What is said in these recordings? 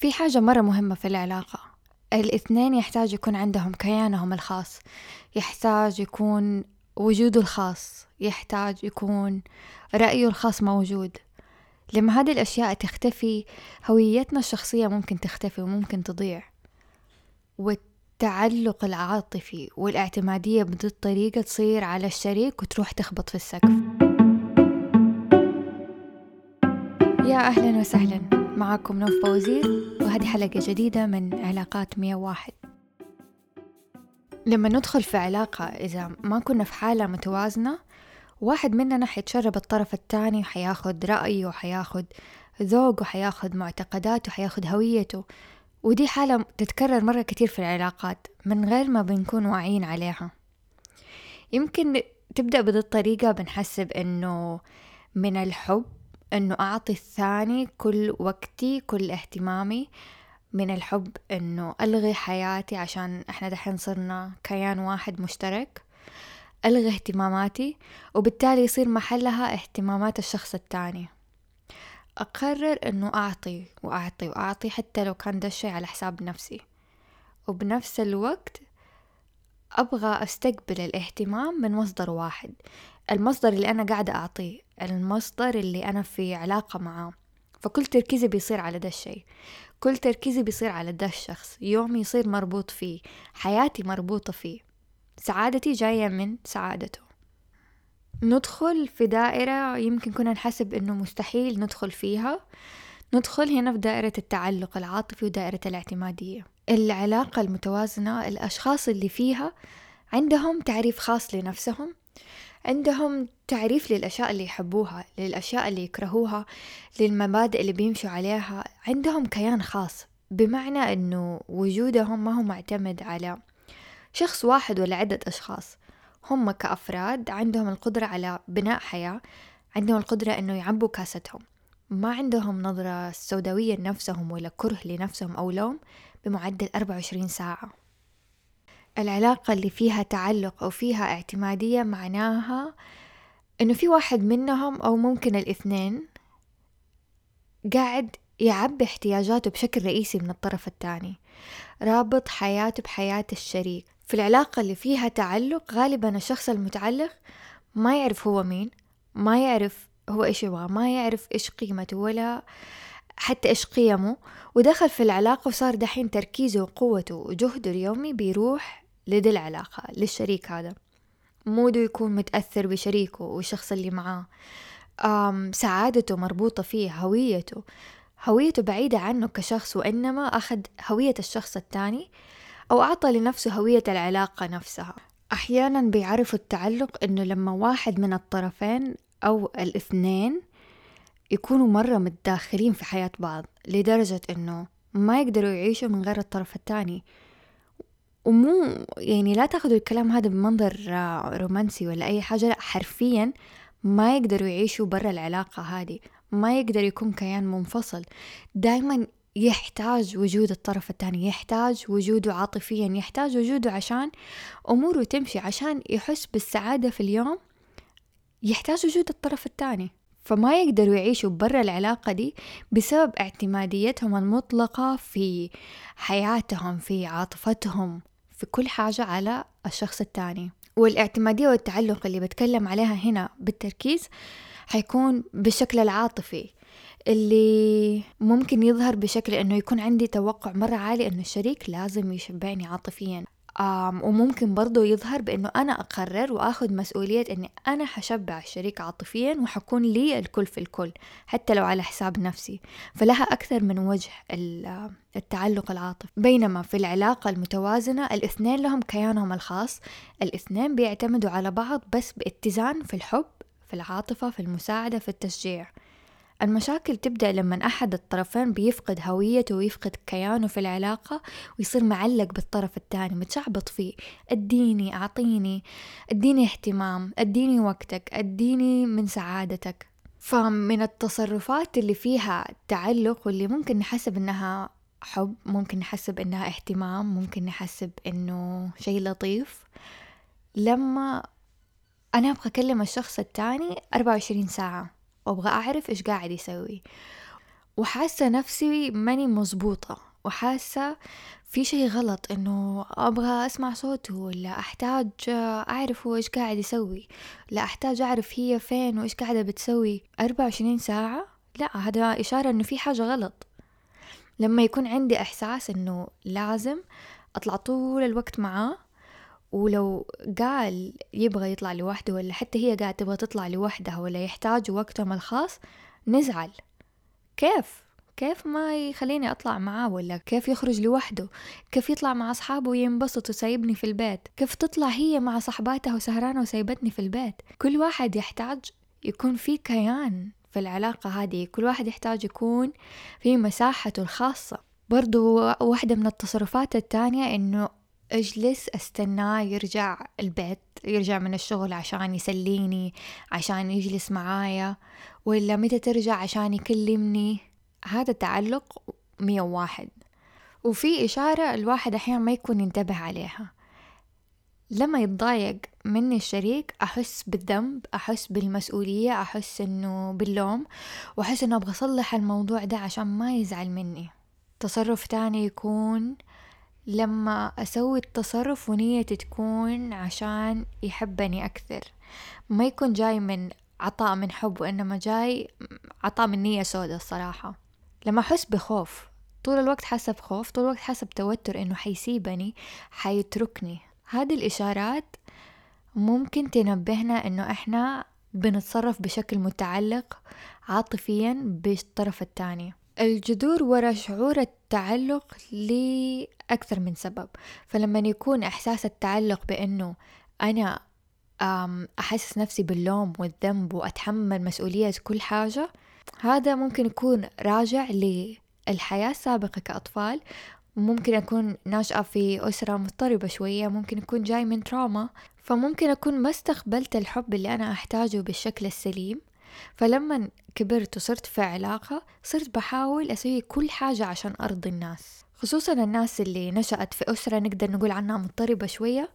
في حاجة مرة مهمة في العلاقة. الاثنين يحتاج يكون عندهم كيانهم الخاص. يحتاج يكون وجوده الخاص. يحتاج يكون رأيه الخاص موجود. لما هذه الأشياء تختفي هويتنا الشخصية ممكن تختفي وممكن تضيع. والتعلق العاطفي والاعتمادية بهذه الطريقة تصير على الشريك وتروح تخبط في السقف. يا أهلا وسهلا. معكم نوف بوزير وهذه حلقة جديدة من علاقات 101 لما ندخل في علاقة إذا ما كنا في حالة متوازنة واحد مننا حيتشرب الطرف التاني وحياخد رأيه وحياخد ذوقه وحياخد معتقداته وحياخد هويته. ودي حالة تتكرر مرة كتير في العلاقات من غير ما بنكون واعيين عليها. يمكن تبدأ بهذه الطريقة بنحسب إنه من الحب إنه أعطي الثاني كل وقتي كل اهتمامي من الحب إنه ألغي حياتي عشان إحنا دحين صرنا كيان واحد مشترك. ألغي اهتماماتي وبالتالي يصير محلها اهتمامات الشخص التاني أقرر إنه أعطي وأعطي وأعطي حتى لو كان ده الشي على حساب نفسي. وبنفس الوقت أبغى أستقبل الاهتمام من مصدر واحد. المصدر اللي أنا قاعدة أعطيه المصدر اللي أنا في علاقة معاه. فكل تركيزي بيصير على ده الشيء. كل تركيزي بيصير على ده الشخص. يومي يصير مربوط فيه. حياتي مربوطة فيه. سعادتي جاية من سعادته. ندخل في دائرة يمكن كنا نحسب إنه مستحيل ندخل فيها. ندخل هنا في دائرة التعلق العاطفي ودائرة الاعتمادية. العلاقة المتوازنة الأشخاص اللي فيها عندهم تعريف خاص لنفسهم. عندهم تعريف للأشياء اللي يحبوها للأشياء اللي يكرهوها للمبادئ اللي بيمشوا عليها. عندهم كيان خاص بمعنى أنه وجودهم ما هو معتمد على شخص واحد ولا عدة أشخاص. هم كأفراد عندهم القدرة على بناء حياة عندهم القدرة أنه يعبوا كاستهم. ما عندهم نظرة سوداوية لنفسهم ولا كره لنفسهم أو لوم بمعدل 24 ساعة. العلاقة اللي فيها تعلق أو فيها اعتمادية معناها إنه في واحد منهم أو ممكن الاثنين قاعد يعبي احتياجاته بشكل رئيسي من الطرف الثاني رابط حياته بحياة الشريك. في العلاقة اللي فيها تعلق غالبا الشخص المتعلق ما يعرف هو مين ما يعرف هو إيش يبغى ما يعرف إيش قيمته ولا حتى إيش قيمه. ودخل في العلاقة وصار دحين تركيزه وقوته وجهده اليومي بيروح لدي العلاقة للشريك هذا. موده يكون متأثر بشريكه والشخص اللي معاه. أم سعادته مربوطة فيه هويته. هويته بعيدة عنه كشخص وإنما أخذ هوية الشخص التاني أو أعطى لنفسه هوية العلاقة نفسها. أحيانا بيعرفوا التعلق إنه لما واحد من الطرفين أو الاثنين يكونوا مرة متداخلين في حياة بعض لدرجة إنه ما يقدروا يعيشوا من غير الطرف الثاني. ومو يعني لا تاخذوا الكلام هذا بمنظر رومانسي ولا أي حاجة لا حرفيا ما يقدروا يعيشوا برا العلاقة هذه ما يقدر يكون كيان منفصل. دايما يحتاج وجود الطرف الثاني يحتاج وجوده عاطفيا يحتاج وجوده عشان أموره تمشي عشان يحس بالسعادة في اليوم يحتاج وجود الطرف الثاني فما يقدروا يعيشوا برا العلاقة دي بسبب اعتماديتهم المطلقة في حياتهم في عاطفتهم. في كل حاجة على الشخص الثاني والاعتمادية والتعلق اللي بتكلم عليها هنا بالتركيز حيكون بالشكل العاطفي اللي ممكن يظهر بشكل إنه يكون عندي توقع مرة عالي إنه الشريك لازم يشبعني عاطفيا. وممكن برضو يظهر بأنه أنا أقرر وأخذ مسؤولية أني أنا حشبع الشريك عاطفيا وحكون لي الكل في الكل حتى لو على حساب نفسي. فلها أكثر من وجه التعلق العاطفي. بينما في العلاقة المتوازنة الاثنين لهم كيانهم الخاص. الاثنين بيعتمدوا على بعض بس باتزان في الحب في العاطفة في المساعدة في التشجيع. المشاكل تبدأ لما أحد الطرفين بيفقد هويته ويفقد كيانه في العلاقة ويصير معلق بالطرف الثاني متشعبط فيه. اديني أعطيني اديني اهتمام اديني وقتك اديني من سعادتك. فمن التصرفات اللي فيها تعلق واللي ممكن نحسب إنها حب ممكن نحسب إنها اهتمام ممكن نحسب إنه شيء لطيف لما أنا أبغى أكلم الشخص التاني 24 ساعة. وابغى أعرف إيش قاعد يسوي. وحاسة نفسي ماني مزبوطة وحاسة في شي غلط إنه أبغى أسمع صوته ولا أحتاج أعرف هو إيش قاعد يسوي. لا أحتاج أعرف هي فين وإيش قاعدة بتسوي اربعة وعشرين ساعة. لا هذا إشارة إنه في حاجة غلط. لما يكون عندي إحساس إنه لازم أطلع طول الوقت معاه ولو قال يبغى يطلع لوحده ولا حتى هي قاعدة تبغى تطلع لوحدها ولا يحتاج وقتهم الخاص نزعل. كيف؟ كيف ما يخليني أطلع معاه ولا كيف يخرج لوحده؟ كيف يطلع مع أصحابه وينبسط وسايبني في البيت؟ كيف تطلع هي مع صحباتها وسهرانة وسايبتني في البيت؟ كل واحد يحتاج يكون في كيان في العلاقة هذه. كل واحد يحتاج يكون في مساحته الخاصة. برضو واحدة من التصرفات التانية إنه أجلس أستناه يرجع البيت يرجع من الشغل عشان يسليني عشان يجلس معايا ولا متى ترجع عشان يكلمني؟ هذا تعلق مية وواحد. وفي إشارة الواحد أحيانا ما يكون ينتبه عليها. لما يتضايق مني الشريك أحس بالذنب أحس بالمسؤولية أحس إنه باللوم وأحس إنه أبغى أصلح الموضوع ده عشان ما يزعل مني. تصرف تاني يكون لما أسوي التصرف ونيتي تكون عشان يحبني أكثر. ما يكون جاي من عطاء من حب وإنما جاي عطاء من نية سودة الصراحة. لما أحس بخوف طول الوقت حاسة بخوف طول الوقت حاسة بتوتر إنه حيسيبني حيتركني. هذه الإشارات ممكن تنبهنا إنه إحنا بنتصرف بشكل متعلق عاطفيا بالطرف التاني. الجذور ورا شعور التعلق لأكثر من سبب. فلما يكون إحساس التعلق بأنه أنا أحسس نفسي باللوم والذنب وأتحمل مسؤولية كل حاجة هذا ممكن يكون راجع للحياة السابقة كأطفال. ممكن أكون ناشئة في أسرة مضطربة شوية ممكن يكون جاي من تراما فممكن أكون ما استقبلت الحب اللي أنا أحتاجه بالشكل السليم. فلما كبرت وصرت في علاقة صرت بحاول أسوي كل حاجة عشان أرضي الناس. خصوصا الناس اللي نشأت في أسرة نقدر نقول عنها مضطربة شوية.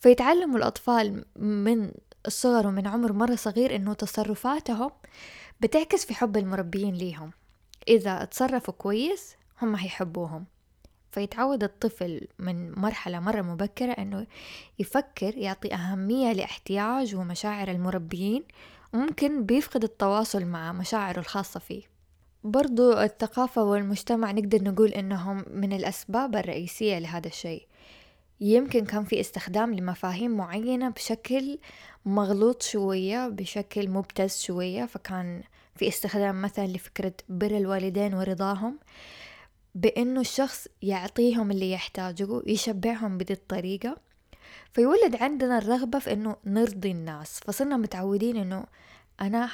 فيتعلموا الأطفال من الصغر ومن عمر مرة صغير إنه تصرفاتهم بتعكس في حب المربيين ليهم. إذا تصرفوا كويس هم هيحبوهم فيتعود الطفل من مرحلة مرة مبكرة إنه يفكر يعطي أهمية لإحتياج ومشاعر المربيين وممكن بيفقد التواصل مع مشاعره الخاصة فيه. برضو الثقافة والمجتمع نقدر نقول إنهم من الأسباب الرئيسية لهذا الشيء. يمكن كان في استخدام لمفاهيم معينة بشكل مغلوط شوية بشكل مبتز شوية فكان في استخدام مثلا لفكرة بر الوالدين ورضاهم بأنه الشخص يعطيهم اللي يحتاجه يشبعهم بذي الطريقة. فيولد عندنا الرغبة في أنه نرضي الناس فصرنا متعودين أنه أنا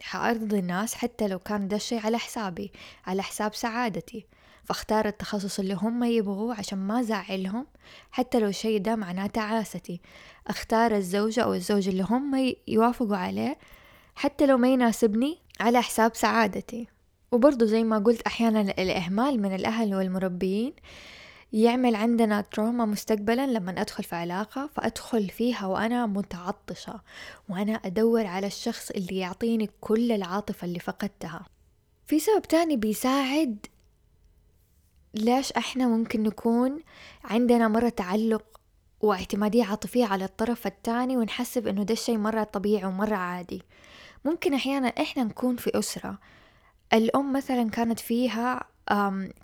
حأرضي الناس حتى لو كان ده الشي على حسابي على حساب سعادتي. فاختار التخصص اللي هم يبغوه عشان ما زعلهم حتى لو الشي ده معناه تعاستي. أختار الزوجة أو الزوج اللي هم يوافقوا عليه حتى لو ما يناسبني على حساب سعادتي. وبرضو زي ما قلت أحيانا الإهمال من الأهل والمربيين يعمل عندنا تروما مستقبلا لما أدخل في علاقة فأدخل فيها وأنا متعطشة وأنا أدور على الشخص اللي يعطيني كل العاطفة اللي فقدتها. في سبب تاني بيساعد ليش إحنا ممكن نكون عندنا مرة تعلق واعتمادية عاطفية على الطرف التاني ونحسب إنه ده الشي مرة طبيعي ومرة عادي. ممكن أحيانا إحنا نكون في أسرة الأم مثلا كانت فيها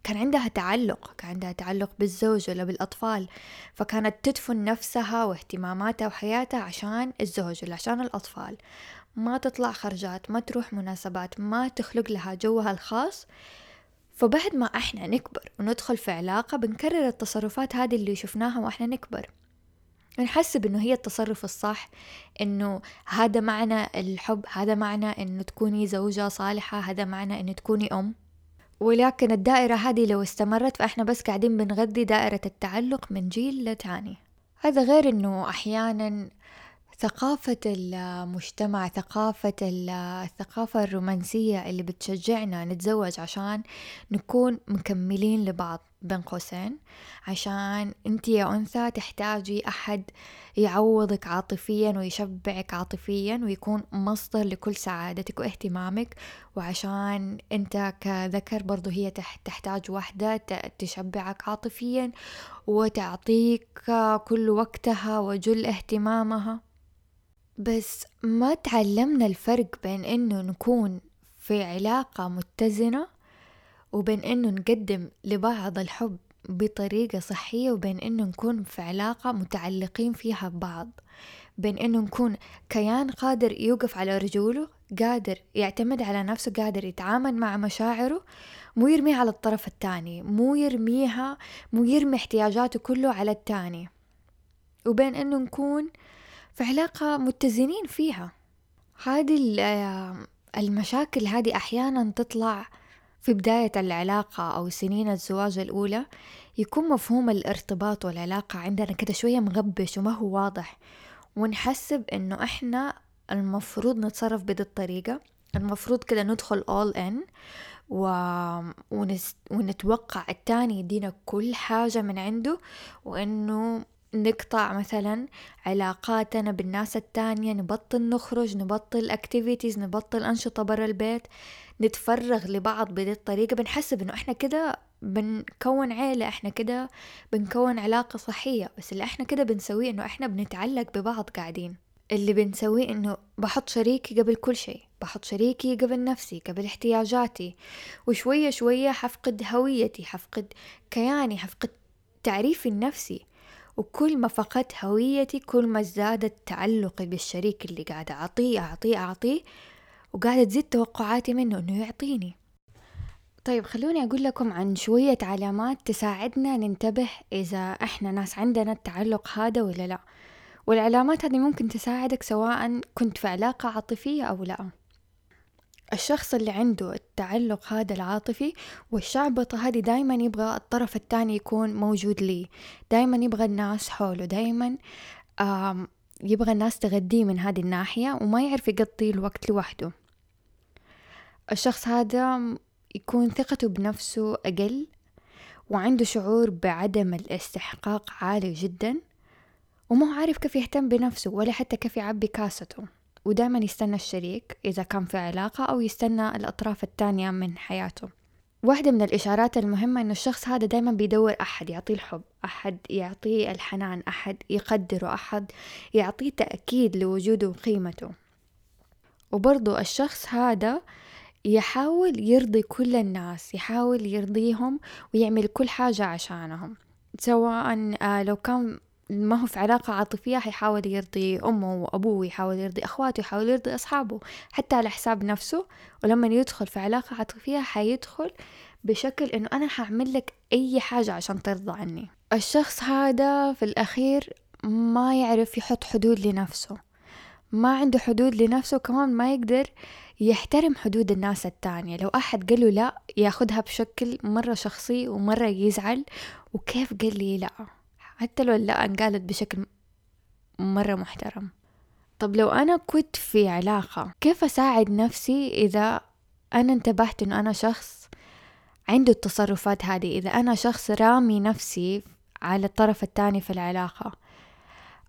كان عندها تعلق كان عندها تعلق بالزوج ولا بالأطفال. فكانت تدفن نفسها واهتماماتها وحياتها عشان الزوج ولا عشان الأطفال. ما تطلع خرجات ما تروح مناسبات ما تخلق لها جوها الخاص. فبعد ما إحنا نكبر وندخل في علاقة بنكرر التصرفات هذه اللي شفناها وإحنا نكبر. نحسب انه هي التصرف الصح إنه هذا معنى الحب هذا معنى إنه تكوني زوجة صالحة هذا معنى إنه تكوني أم. ولكن الدائرة هذه لو استمرت فإحنا بس قاعدين بنغذي دائرة التعلق من جيل لتاني هذا غير إنه أحيانا ثقافة المجتمع ثقافة الثقافة الرومانسية اللي بتشجعنا نتزوج عشان نكون مكملين لبعض بين قوسين. عشان انت يا أنثى تحتاجي أحد يعوضك عاطفيا ويشبعك عاطفيا ويكون مصدر لكل سعادتك واهتمامك. وعشان انت كذكر برضو هي تحتاج واحدة تشبعك عاطفيا وتعطيك كل وقتها وجل اهتمامها. بس ما تعلمنا الفرق بين إنه نكون في علاقة متزنة وبين إنه نقدم لبعض الحب بطريقة صحية وبين إنه نكون في علاقة متعلقين فيها ببعض. بين إنه نكون كيان قادر يوقف على رجوله قادر يعتمد على نفسه قادر يتعامل مع مشاعره مو يرميها على الطرف الثاني مو يرميها مو يرمي احتياجاته كله على الثاني. وبين إنه نكون في علاقة متزنين فيها. هذه المشاكل هذه أحيانا تطلع في بداية العلاقة أو سنين الزواج الأولى. يكون مفهوم الارتباط والعلاقة عندنا كده شوية مغبش وما هو واضح. ونحسب إنه إحنا المفروض نتصرف بهذه الطريقة. المفروض كده ندخل all in و... ونس... ونتوقع التاني يدينا كل حاجة من عنده. وإنه نقطع مثلا علاقاتنا بالناس التانية نبطل نخرج نبطل اكتيفيتيز نبطل أنشطة برا البيت نتفرغ لبعض بهذه الطريقة. بنحسب إنه إحنا كده بنكون عيلة إحنا كده بنكون علاقة صحية. بس اللي إحنا كده بنسويه إنه إحنا بنتعلق ببعض قاعدين. اللي بنسويه إنه بحط شريكي قبل كل شيء بحط شريكي قبل نفسي قبل احتياجاتي. وشوية شوية حفقد هويتي حفقد كياني حفقد تعريفي النفسي. وكل ما فقدت هويتي كل ما ازدادت تعلقي بالشريك اللي قاعدة أعطيه أعطيه أعطيه وقاعدة تزيد توقعاتي منه إنه يعطيني. طيب خلوني أقول لكم عن شوية علامات تساعدنا ننتبه إذا إحنا ناس عندنا التعلق هذا ولا لا. والعلامات هذه ممكن تساعدك سواء كنت في علاقة عاطفية أو لا. الشخص اللي عنده التعلق هذا العاطفي والشعبطة هذه دايما يبغى الطرف الثاني يكون موجود لي. دايما يبغى الناس حوله. دايما يبغى الناس تغديه من هذه الناحية وما يعرف يقضي الوقت لوحده. الشخص هذا يكون ثقته بنفسه أقل وعنده شعور بعدم الاستحقاق عالي جدا ومو عارف كيف يهتم بنفسه ولا حتى كيف يعبي كاسته. ودائما يستنى الشريك إذا كان في علاقة أو يستنى الأطراف التانية من حياته. واحدة من الإشارات المهمة إنه الشخص هذا دايما بيدور أحد يعطيه الحب أحد يعطيه الحنان أحد يقدره أحد يعطيه تأكيد لوجوده وقيمته. وبرضو الشخص هذا يحاول يرضي كل الناس يحاول يرضيهم ويعمل كل حاجة عشانهم سواء آه، لو كان ما هو في علاقة عاطفية حيحاول يرضي أمه وأبوه يحاول يرضي أخواته يحاول يرضي أصحابه حتى على حساب نفسه. ولما يدخل في علاقة عاطفية حيدخل بشكل إنه أنا حعمل لك أي حاجة عشان ترضى عني. الشخص هذا في الأخير ما يعرف يحط حدود لنفسه. ما عنده حدود لنفسه كمان ما يقدر يحترم حدود الناس التانية. لو أحد قال له لا ياخدها بشكل مرة شخصي ومرة يزعل. وكيف قال لي لا؟ حتى لو لا انقالت بشكل مرة محترم. طب لو أنا كنت في علاقة كيف أساعد نفسي إذا أنا انتبهت إنه أنا شخص عنده التصرفات هذه إذا أنا شخص رامي نفسي على الطرف الثاني في العلاقة؟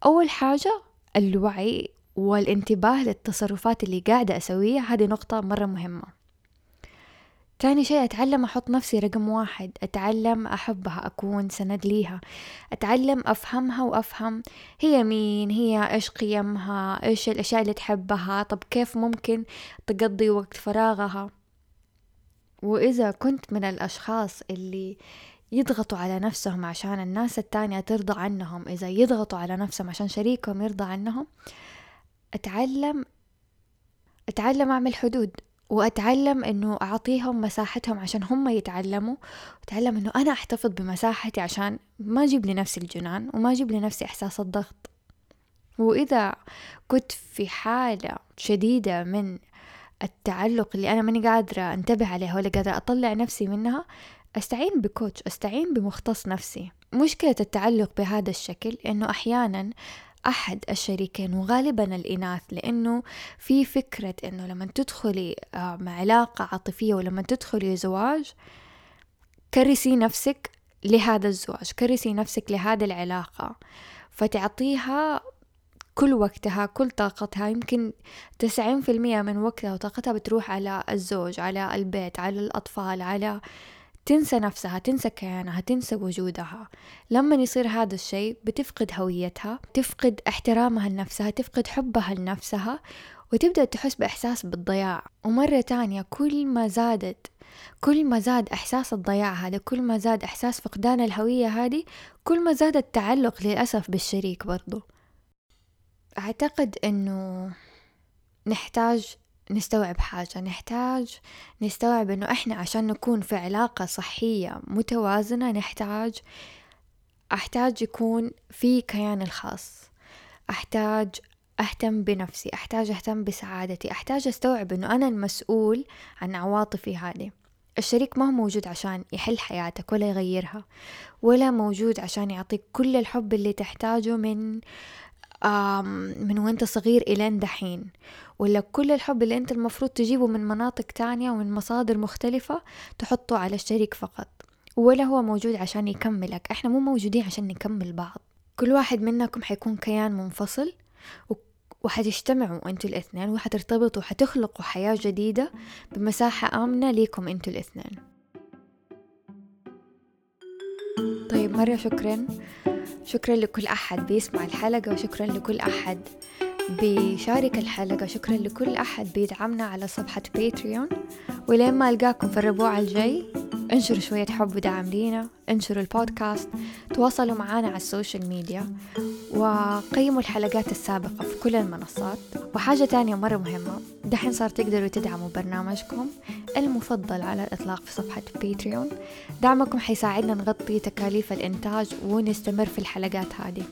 أول حاجة الوعي والانتباه للتصرفات اللي قاعدة أسويها هذه نقطة مرة مهمة. تاني شيء أتعلم أحط نفسي رقم واحد. أتعلم أحبها أكون سند ليها. أتعلم أفهمها وأفهم هي مين هي إيش قيمها إيش الأشياء اللي تحبها. طب كيف ممكن تقضي وقت فراغها؟ وإذا كنت من الأشخاص اللي يضغطوا على نفسهم عشان الناس التانية ترضى عنهم إذا يضغطوا على نفسهم عشان شريكهم يرضى عنهم أتعلم أتعلم أعمل حدود. وأتعلم إنه أعطيهم مساحتهم عشان هم يتعلموا وأتعلم إنه أنا أحتفظ بمساحتي عشان ما أجيب لنفسي الجنان وما أجيب لنفسي إحساس الضغط. وإذا كنت في حالة شديدة من التعلق اللي أنا ماني قادرة أنتبه عليها ولا قادرة أطلع نفسي منها أستعين بكوتش أستعين بمختص نفسي. مشكلة التعلق بهذا الشكل إنه أحيانا أحد الشريكين وغالبا الإناث لأنه في فكرة أنه لما تدخلي آه، علاقة عاطفية ولما تدخلي زواج كرسي نفسك لهذا الزواج كرسي نفسك لهذه العلاقة فتعطيها كل وقتها كل طاقتها يمكن تسعين في المية من وقتها وطاقتها بتروح على الزوج على البيت على الأطفال على تنسى نفسها تنسى كيانها تنسى وجودها. لما يصير هذا الشيء بتفقد هويتها تفقد احترامها لنفسها تفقد حبها لنفسها وتبدأ تحس بإحساس بالضياع. ومرة تانية كل ما زادت كل ما زاد إحساس الضياع هذا كل ما زاد إحساس فقدان الهوية هذه كل ما زاد التعلق للأسف بالشريك برضو. أعتقد أنه نحتاج نستوعب حاجة نحتاج نستوعب أنه إحنا عشان نكون في علاقة صحية متوازنة نحتاج أحتاج يكون في كيان الخاص. أحتاج أهتم بنفسي أحتاج أهتم بسعادتي أحتاج أستوعب أنه أنا المسؤول عن عواطفي هذه. الشريك ما هو موجود عشان يحل حياتك ولا يغيرها ولا موجود عشان يعطيك كل الحب اللي تحتاجه من من وانت صغير إلين دحين. ولا كل الحب اللي انت المفروض تجيبه من مناطق تانية ومن مصادر مختلفة تحطه على الشريك فقط. ولا هو موجود عشان يكملك. إحنا مو موجودين عشان نكمل بعض. كل واحد منكم حيكون كيان منفصل وحتجتمعوا أنتوا الاثنين وحترتبطوا وحتخلقوا حياة جديدة بمساحة آمنة ليكم أنتوا الاثنين. طيب مرة شكرا. شكرا لكل أحد بيسمع الحلقة وشكرا لكل أحد. بيشارك الحلقة. شكرا لكل أحد بيدعمنا على صفحة باتريون ولين ما ألقاكم في الربوع الجاي انشروا شوية حب ودعم لينا انشروا البودكاست تواصلوا معنا على السوشيال ميديا وقيموا الحلقات السابقة في كل المنصات. وحاجة تانية مرة مهمة دحين صار تقدروا تدعموا برنامجكم المفضل على الإطلاق في صفحة باتريون دعمكم حيساعدنا نغطي تكاليف الإنتاج ونستمر في الحلقات هذه.